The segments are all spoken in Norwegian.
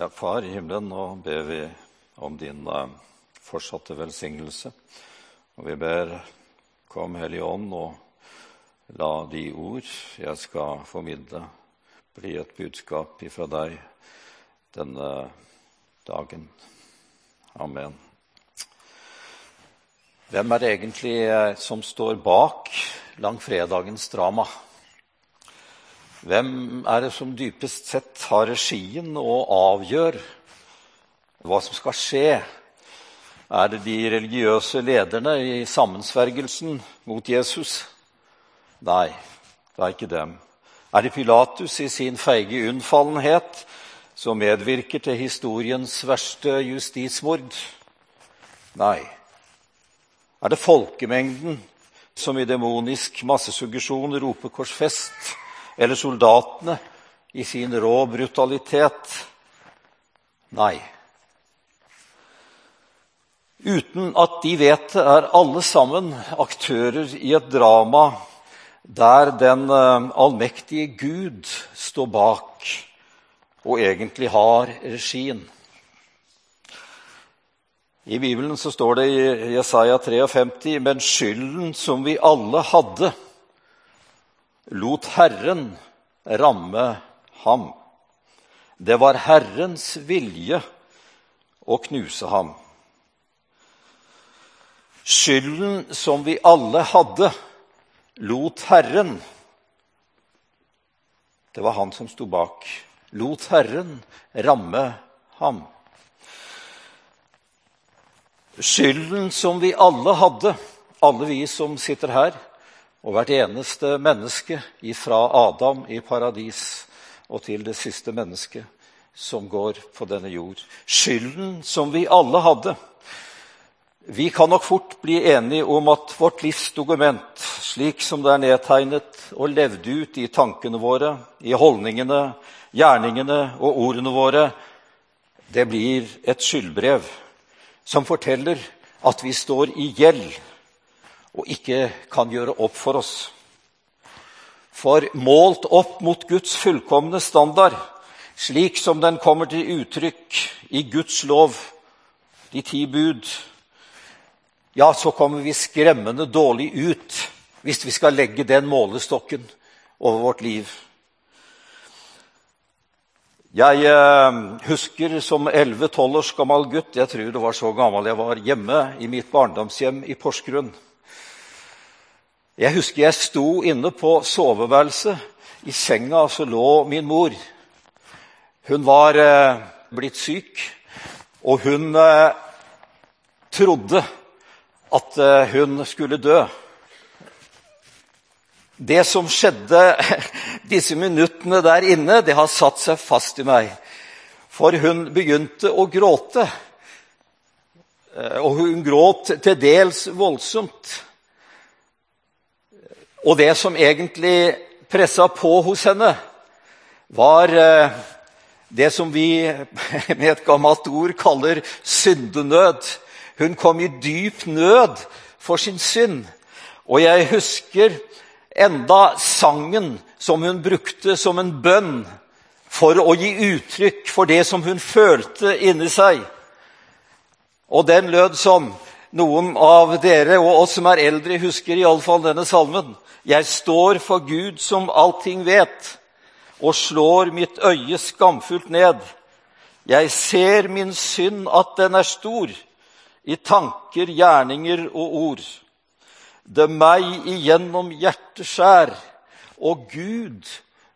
Ja, Far i himmelen, nå ber vi om din uh, fortsatte velsignelse. Og vi ber, kom Hellige Ånd, og la de ord jeg skal formidle, bli et budskap ifra deg denne dagen. Amen. Hvem er det egentlig eh, som står bak langfredagens drama? Hvem er det som dypest sett har regien og avgjør hva som skal skje? Er det de religiøse lederne i sammensvergelsen mot Jesus? Nei, det er ikke dem. Er det Pilatus i sin feige unnfallenhet som medvirker til historiens verste justismord? Nei. Er det folkemengden som i demonisk massesuggesjon roper 'korsfest'? Eller soldatene i sin rå brutalitet. Nei. Uten at de vet det, er alle sammen aktører i et drama der den eh, allmektige Gud står bak og egentlig har regien. I Bibelen så står det i Jesaja 53.: Men skylden som vi alle hadde, lot Herren ramme ham. Det var Herrens vilje å knuse ham. Skylden som vi alle hadde, lot Herren Det var han som sto bak. Lot Herren ramme ham. Skylden som vi alle hadde, alle vi som sitter her, og hvert eneste menneske fra Adam i paradis og til det siste mennesket som går på denne jord. Skylden som vi alle hadde. Vi kan nok fort bli enige om at vårt livs dokument, slik som det er nedtegnet og levd ut i tankene våre, i holdningene, gjerningene og ordene våre, det blir et skyldbrev som forteller at vi står i gjeld og ikke kan gjøre opp for oss. For målt opp mot Guds fullkomne standard, slik som den kommer til uttrykk i Guds lov, de ti bud, ja, så kommer vi skremmende dårlig ut hvis vi skal legge den målestokken over vårt liv. Jeg eh, husker som 11-12 års gammel gutt Jeg tror det var så gammel jeg var hjemme i mitt barndomshjem i Porsgrunn. Jeg husker jeg sto inne på soveværelset. I senga så lå min mor. Hun var eh, blitt syk, og hun eh, trodde at eh, hun skulle dø. Det som skjedde disse minuttene der inne, det har satt seg fast i meg. For hun begynte å gråte. Eh, og hun gråt til dels voldsomt. Og det som egentlig pressa på hos henne, var eh, det som vi med et gammelt ord kaller syndenød. Hun kom i dyp nød for sin synd. Og jeg husker enda sangen som hun brukte som en bønn for å gi uttrykk for det som hun følte inni seg. Og den lød sånn Noen av dere og oss som er eldre, husker iallfall denne salmen. Jeg står for Gud som allting vet, og slår mitt øye skamfullt ned. Jeg ser min synd at den er stor, i tanker, gjerninger og ord. Det meg igjennom hjertet skjær, og Gud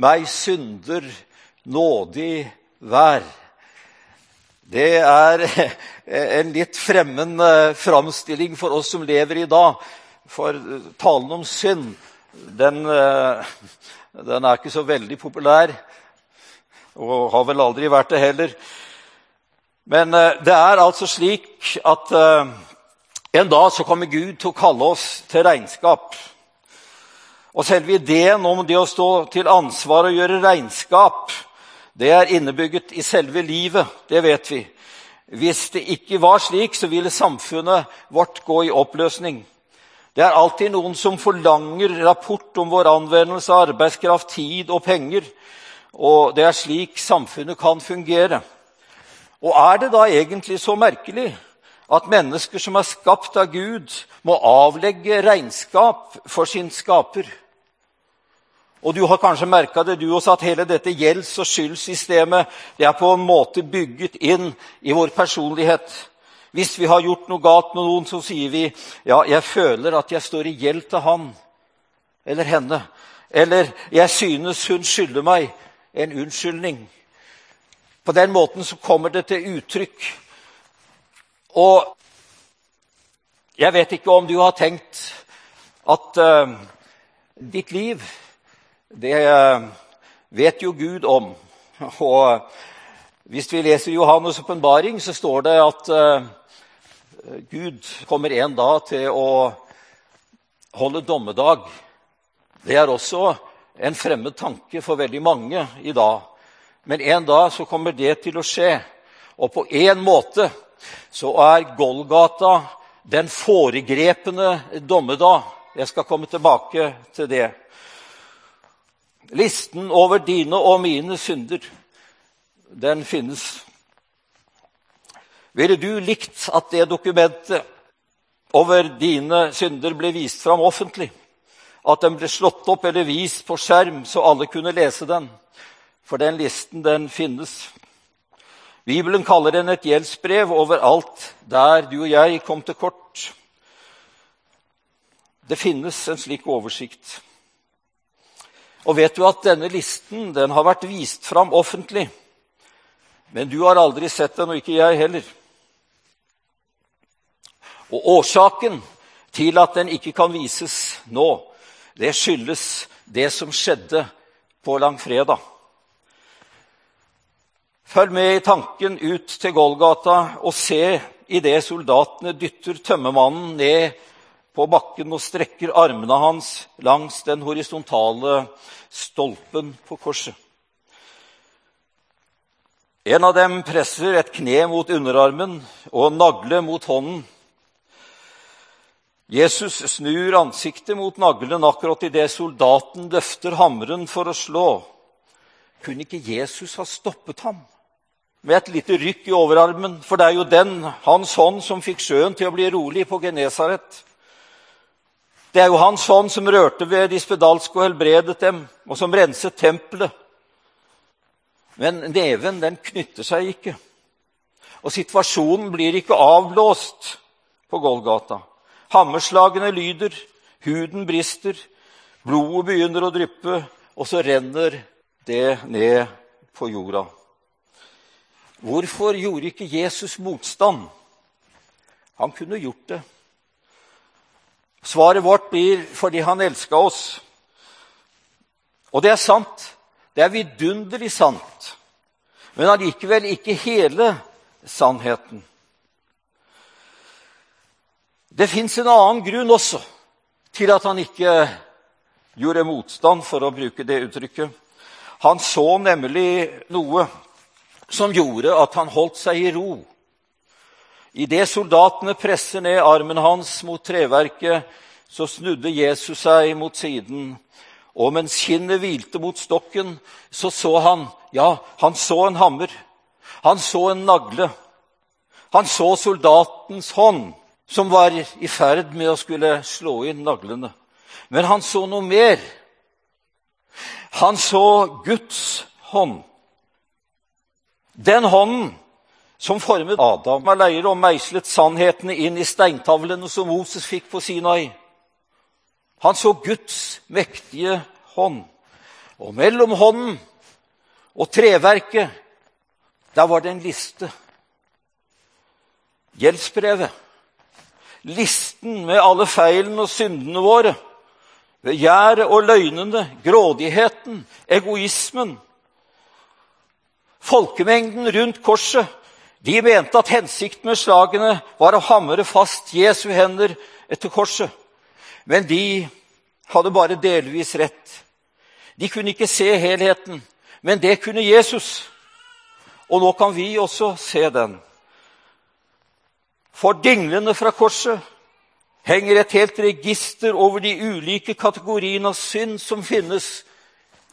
meg synder nådig vær. Det er en litt fremmed framstilling for oss som lever i dag. For talen om synd den, eh, den, er ikke så veldig populær. Og har vel aldri vært det heller. Men eh, det er altså slik at eh, en dag så kommer Gud til å kalle oss til regnskap. Og selve ideen om det å stå til ansvar og gjøre regnskap, det er innebygget i selve livet. Det vet vi. Hvis det ikke var slik, så ville samfunnet vårt gå i oppløsning. Det er alltid noen som forlanger rapport om vår anvendelse av arbeidskraft, tid og penger. Og det er slik samfunnet kan fungere. Og er det da egentlig så merkelig at mennesker som er skapt av Gud, må avlegge regnskap for sin skaper? Og du har kanskje merka det, du også, at hele dette gjelds- og skyldsystemet det er på en måte bygget inn i vår personlighet. Hvis vi har gjort noe galt med noen, så sier vi ja, jeg føler at jeg står i gjeld til han eller henne. Eller jeg synes hun skylder meg en unnskyldning. På den måten så kommer det til uttrykk. Og jeg vet ikke om du har tenkt at uh, ditt liv det uh, vet jo Gud om. Og uh, hvis vi leser Johannes' åpenbaring, så står det at Gud kommer en dag til å holde dommedag. Det er også en fremmed tanke for veldig mange i dag. Men en dag så kommer det til å skje. Og på én måte så er Golgata den foregrepende dommedag. Jeg skal komme tilbake til det. Listen over dine og mine synder, den finnes. Ville du likt at det dokumentet over dine synder ble vist fram offentlig? At den ble slått opp eller vist på skjerm, så alle kunne lese den? for den listen den finnes. Bibelen kaller den et gjeldsbrev over alt der du og jeg kom til kort. Det finnes en slik oversikt. Og vet du at denne listen den har vært vist fram offentlig? Men du har aldri sett den, og ikke jeg heller. Og årsaken til at den ikke kan vises nå, det skyldes det som skjedde på langfredag. Følg med i tanken ut til Golgata og se idet soldatene dytter tømmermannen ned på bakken og strekker armene hans langs den horisontale stolpen på korset. En av dem presser et kne mot underarmen og en nagle mot hånden. Jesus snur ansiktet mot naglen akkurat idet soldaten løfter hammeren for å slå. Kunne ikke Jesus ha stoppet ham? med et lite rykk i overarmen, for det er jo den, hans hånd, som fikk sjøen til å bli rolig på Genesaret. Det er jo hans hånd som rørte ved de spedalske og helbredet dem, og som renset tempelet. Men neven, den knytter seg ikke. Og situasjonen blir ikke avblåst på Golgata. Hammerslagene lyder, huden brister, blodet begynner å dryppe, og så renner det ned på jorda. Hvorfor gjorde ikke Jesus motstand? Han kunne gjort det. Svaret vårt blir fordi han elska oss. Og det er sant. Det er vidunderlig sant. Men allikevel ikke hele sannheten. Det fins en annen grunn også til at han ikke gjorde motstand, for å bruke det uttrykket. Han så nemlig noe som gjorde at han holdt seg i ro. Idet soldatene presser ned armen hans mot treverket, så snudde Jesus seg mot siden. Og mens kinnet hvilte mot stokken, så så han Ja, han så en hammer. Han så en nagle. Han så soldatens hånd, som var i ferd med å skulle slå inn naglene. Men han så noe mer. Han så Guds hånd. Den hånden som formet Adam av leire og meislet sannhetene inn i steintavlene som Moses fikk på Sinai. Han så Guds mektige hånd. Og mellom hånden og treverket, der var det en liste. Gjeldsbrevet. Listen med alle feilene og syndene våre. Begjæret og løgnene, grådigheten, egoismen, Folkemengden rundt korset de mente at hensikten med slagene var å hamre fast Jesu hender etter korset. Men de hadde bare delvis rett. De kunne ikke se helheten, men det kunne Jesus. Og nå kan vi også se den. For dinglene fra korset henger et helt register over de ulike kategoriene av synd som finnes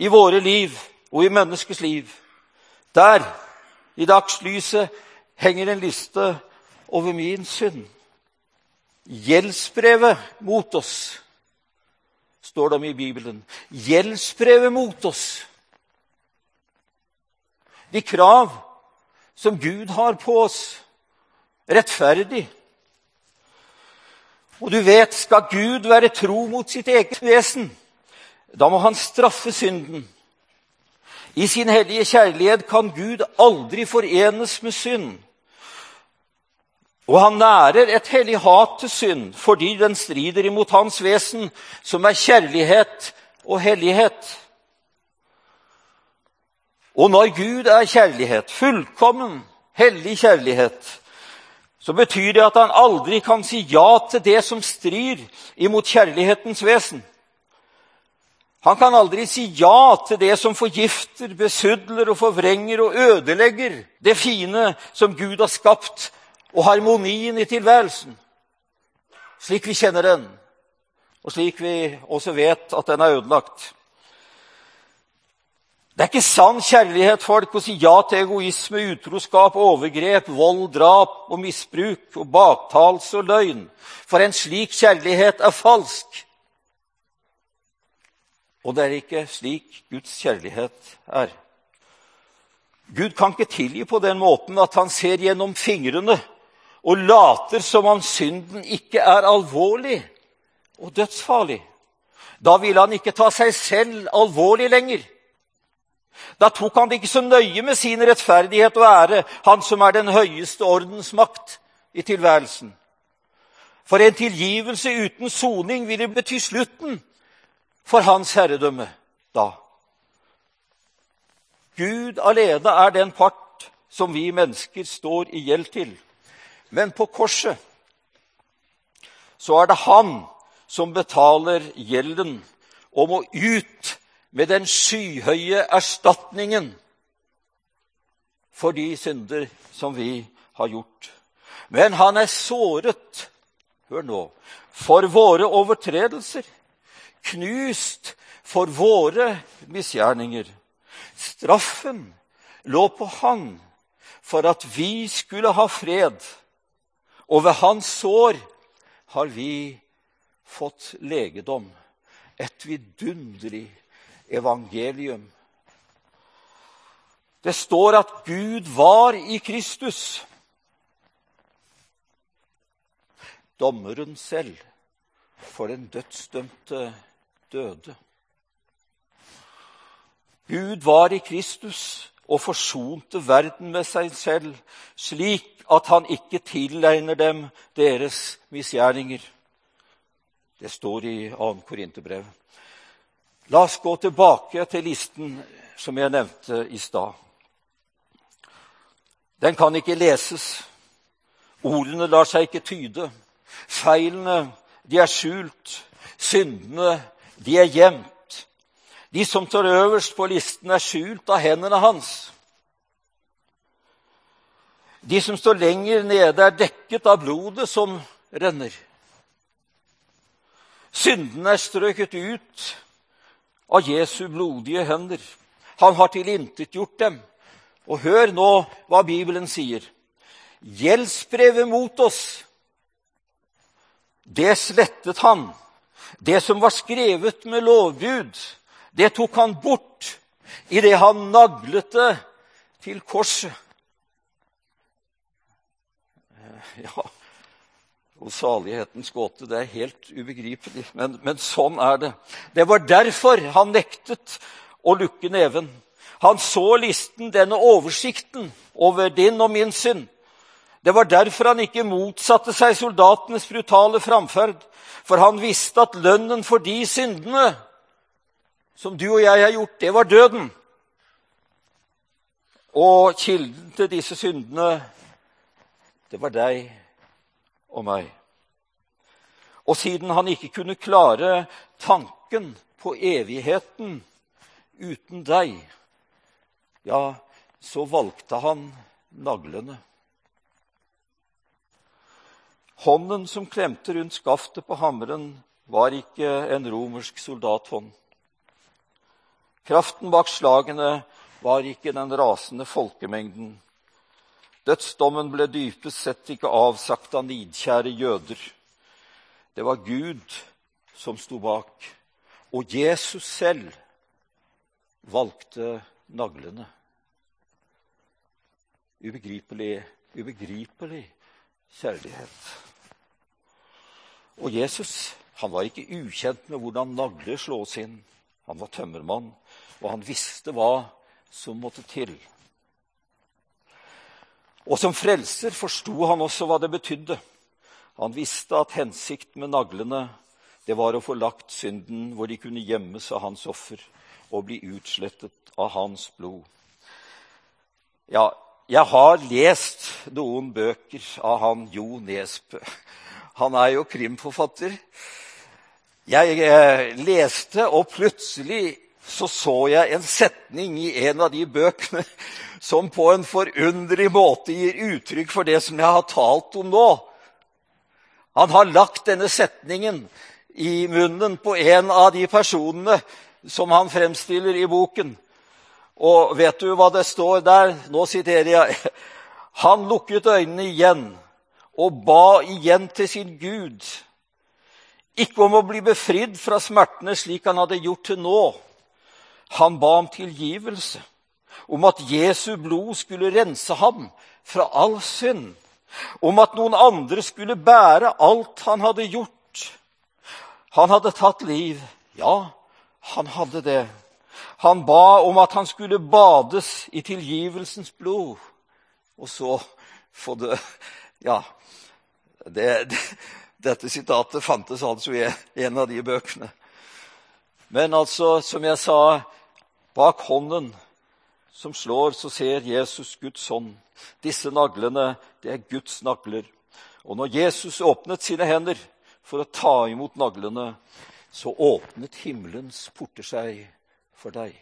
i våre liv og i menneskets liv. Der, i dagslyset, henger en liste over min synd. Gjeldsbrevet mot oss, står det om i Bibelen. Gjeldsbrevet mot oss. De krav som Gud har på oss, rettferdig. Og du vet, skal Gud være tro mot sitt eget vesen, da må han straffe synden. I sin hellige kjærlighet kan Gud aldri forenes med synd. Og han nærer et hellig hat til synd fordi den strider imot hans vesen, som er kjærlighet og hellighet. Og når Gud er kjærlighet, fullkommen, hellig kjærlighet, så betyr det at han aldri kan si ja til det som strir imot kjærlighetens vesen. Han kan aldri si ja til det som forgifter, besudler og forvrenger og ødelegger det fine som Gud har skapt og harmonien i tilværelsen, slik vi kjenner den, og slik vi også vet at den er ødelagt. Det er ikke sann kjærlighet folk å si ja til egoisme, utroskap, overgrep, vold, drap og misbruk og baktalelse og løgn. For en slik kjærlighet er falsk. Og det er ikke slik Guds kjærlighet er. Gud kan ikke tilgi på den måten at han ser gjennom fingrene og later som om synden ikke er alvorlig og dødsfarlig. Da vil han ikke ta seg selv alvorlig lenger. Da tok han det ikke så nøye med sin rettferdighet og ære, han som er den høyeste ordens makt i tilværelsen. For en tilgivelse uten soning ville bety slutten for hans herredømme da. Gud alene er den part som vi mennesker står i gjeld til. Men på korset så er det han som betaler gjelden og må ut med den skyhøye erstatningen for de synder som vi har gjort. Men han er såret, hør nå, for våre overtredelser, knust for våre misgjerninger. Straffen lå på han for at vi skulle ha fred og ved hans sår har vi fått legedom. Et vidunderlig evangelium. Det står at Gud var i Kristus. Dommeren selv for den dødsdømte døde. Gud var i Kristus og forsonte verden med seg selv, slik at han ikke tilegner dem deres misgjerninger. Det står i 2. Korinterbrev. La oss gå tilbake til listen som jeg nevnte i stad. Den kan ikke leses. Ordene lar seg ikke tyde. Feilene, de er skjult. Syndene, de er gjemt. De som står øverst på listen, er skjult av hendene hans. De som står lenger nede, er dekket av blodet som renner. Syndene er strøket ut av Jesu blodige hender. Han har tilintetgjort dem. Og hør nå hva Bibelen sier. Gjeldsbrevet mot oss, det slettet han. Det som var skrevet med lovbud, det tok han bort idet han naglet det til korset. Ja, og salighetens gåte. Det er helt ubegripelig, men, men, sånn er det. Det var derfor han nektet å lukke neven. Han så listen, denne oversikten over din og min synd. Det var derfor han ikke motsatte seg soldatenes brutale framferd. For han visste at lønnen for de syndene som du og jeg har gjort, det var døden. Og kilden til disse syndene det var deg og meg. Og siden han ikke kunne klare tanken på evigheten uten deg, ja, så valgte han naglene. Hånden som klemte rundt skaftet på hammeren, var ikke en romersk soldathånd. Kraften bak slagene var ikke den rasende folkemengden. Dødsdommen ble dypest sett ikke avsagt av nidkjære jøder. Det var Gud som sto bak. Og Jesus selv valgte naglene. Ubegripelig, ubegripelig kjærlighet. Og Jesus han var ikke ukjent med hvordan nagler slås inn. Han var tømmermann, og han visste hva som måtte til. Og som frelser forsto han også hva det betydde. Han visste at hensikten med naglene det var å få lagt synden hvor de kunne gjemmes av hans offer og bli utslettet av hans blod. Ja, jeg har lest noen bøker av han Jo Nesbø. Han er jo krimforfatter. Jeg eh, leste, og plutselig så så jeg en setning i en av de bøkene som på en forunderlig måte gir uttrykk for det som jeg har talt om nå. Han har lagt denne setningen i munnen på en av de personene som han fremstiller i boken. Og vet du hva det står der? Nå siterer jeg. Han lukket øynene igjen og ba igjen til sin Gud ikke om å bli befridd fra smertene slik han hadde gjort til nå. Han ba om tilgivelse, om at Jesu blod skulle rense ham fra all synd, om at noen andre skulle bære alt han hadde gjort. Han hadde tatt liv. Ja, han hadde det. Han ba om at han skulle bades i tilgivelsens blod, og så få dø. Ja, det, det, dette sitatet fantes altså i en av de bøkene. Men altså, som jeg sa, bak hånden som slår, så ser Jesus Guds hånd. Disse naglene, det er Guds nagler. Og når Jesus åpnet sine hender for å ta imot naglene, så åpnet himmelens porter seg for deg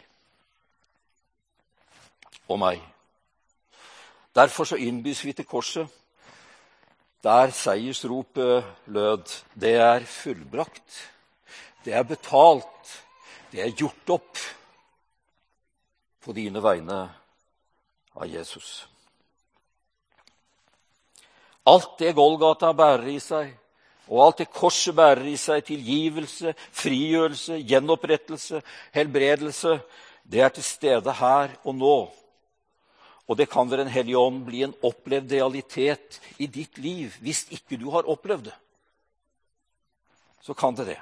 og meg. Derfor så innbys vi til korset der seiersropet lød 'Det er fullbrakt'. Det er betalt. Det er gjort opp på dine vegne av Jesus. Alt det Golgata bærer i seg, og alt det korset bærer i seg, tilgivelse, frigjørelse, gjenopprettelse, helbredelse, det er til stede her og nå og det kan ved Den hellige ånd bli en opplevd realitet i ditt liv. Hvis ikke du har opplevd det, så kan det det.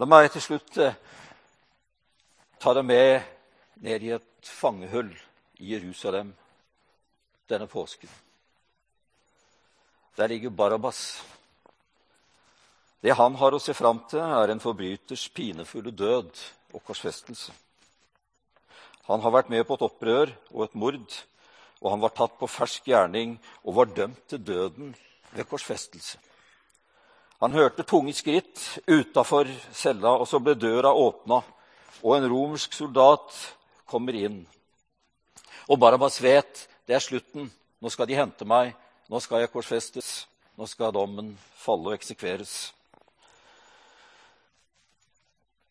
La meg til slutt eh, ta deg med ned i et fangehull i Jerusalem denne påsken. Der ligger Barabas. Det han har å se fram til, er en forbryters pinefulle død og korsfestelse. Han har vært med på et opprør og et mord, og han var tatt på fersk gjerning og var dømt til døden ved korsfestelse. Han hørte tunge skritt utafor cella, og så ble døra åpna, og en romersk soldat kommer inn. Og Barabas vet det er slutten. Nå skal de hente meg. Nå skal jeg korsfestes. Nå skal dommen falle og eksekveres.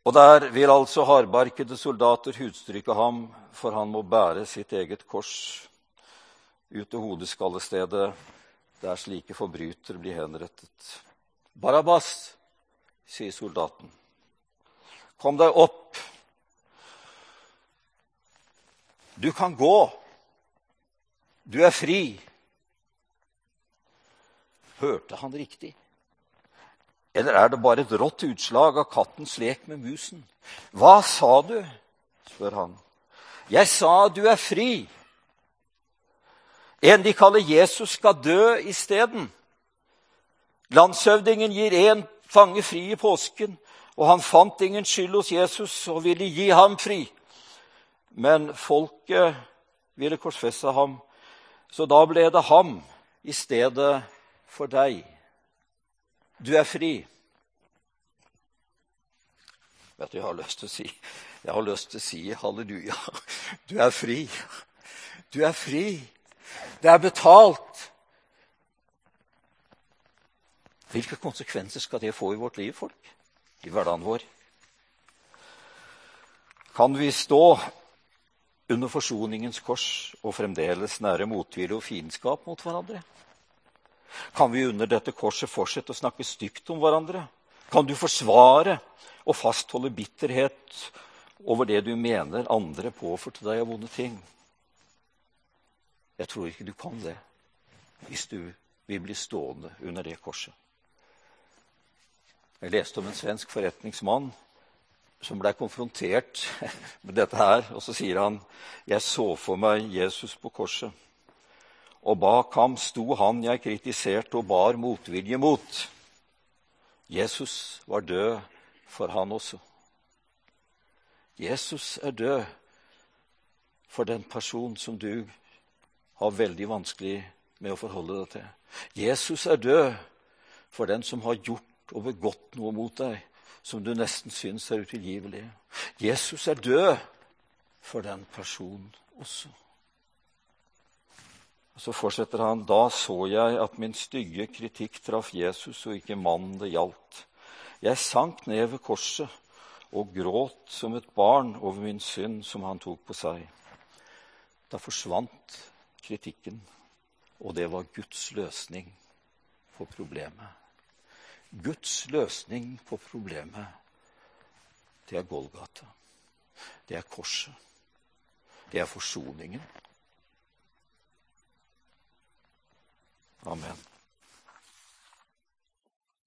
Og der vil altså hardbarkede soldater hudstryke ham, for han må bære sitt eget kors ut til hodeskallestedet, der slike forbrytere blir henrettet. Barabas, sier soldaten, kom deg opp. Du kan gå. Du er fri. Hørte han riktig? Eller er det bare et rått utslag av kattens lek med musen? Hva sa du? spør han. Jeg sa du er fri. En de kaller Jesus, skal dø isteden. Landshøvdingen gir én fange fri i påsken, og han fant ingen skyld hos Jesus og ville gi ham fri. Men folket ville korsfeste ham, så da ble det ham i stedet for deg. Du er fri. Vet du, jeg har lyst til å si jeg har lyst til å si halleluja. Du er fri. Du er fri. Det er betalt. Hvilke konsekvenser skal det få i vårt liv, folk? I hverdagen vår? Kan vi stå under forsoningens kors og fremdeles nære motvilje og fiendskap mot hverandre? Kan vi under dette korset fortsette å snakke stygt om hverandre? Kan du forsvare og fastholde bitterhet over det du mener andre påførte deg av vonde ting? Jeg tror ikke du kan det hvis du vil bli stående under det korset. Jeg leste om en svensk forretningsmann som ble konfrontert med dette her. Og så sier han, 'Jeg så for meg Jesus på korset.' Og bak ham sto han jeg kritiserte og bar motvilje mot. Jesus var død for han også. Jesus er død for den person som du har veldig vanskelig med å forholde deg til. Jesus er død for den som har gjort og begått noe mot deg som du nesten syns er utilgivelig. Jesus er død for den personen også. Og Så fortsetter han. Da så jeg at min stygge kritikk traff Jesus og ikke mannen det gjaldt. Jeg sank ned ved korset og gråt som et barn over min synd som han tok på seg. Da forsvant kritikken, og det var Guds løsning på problemet. Guds løsning på problemet, det er Golgata. Det er korset. Det er forsoningen. Amen.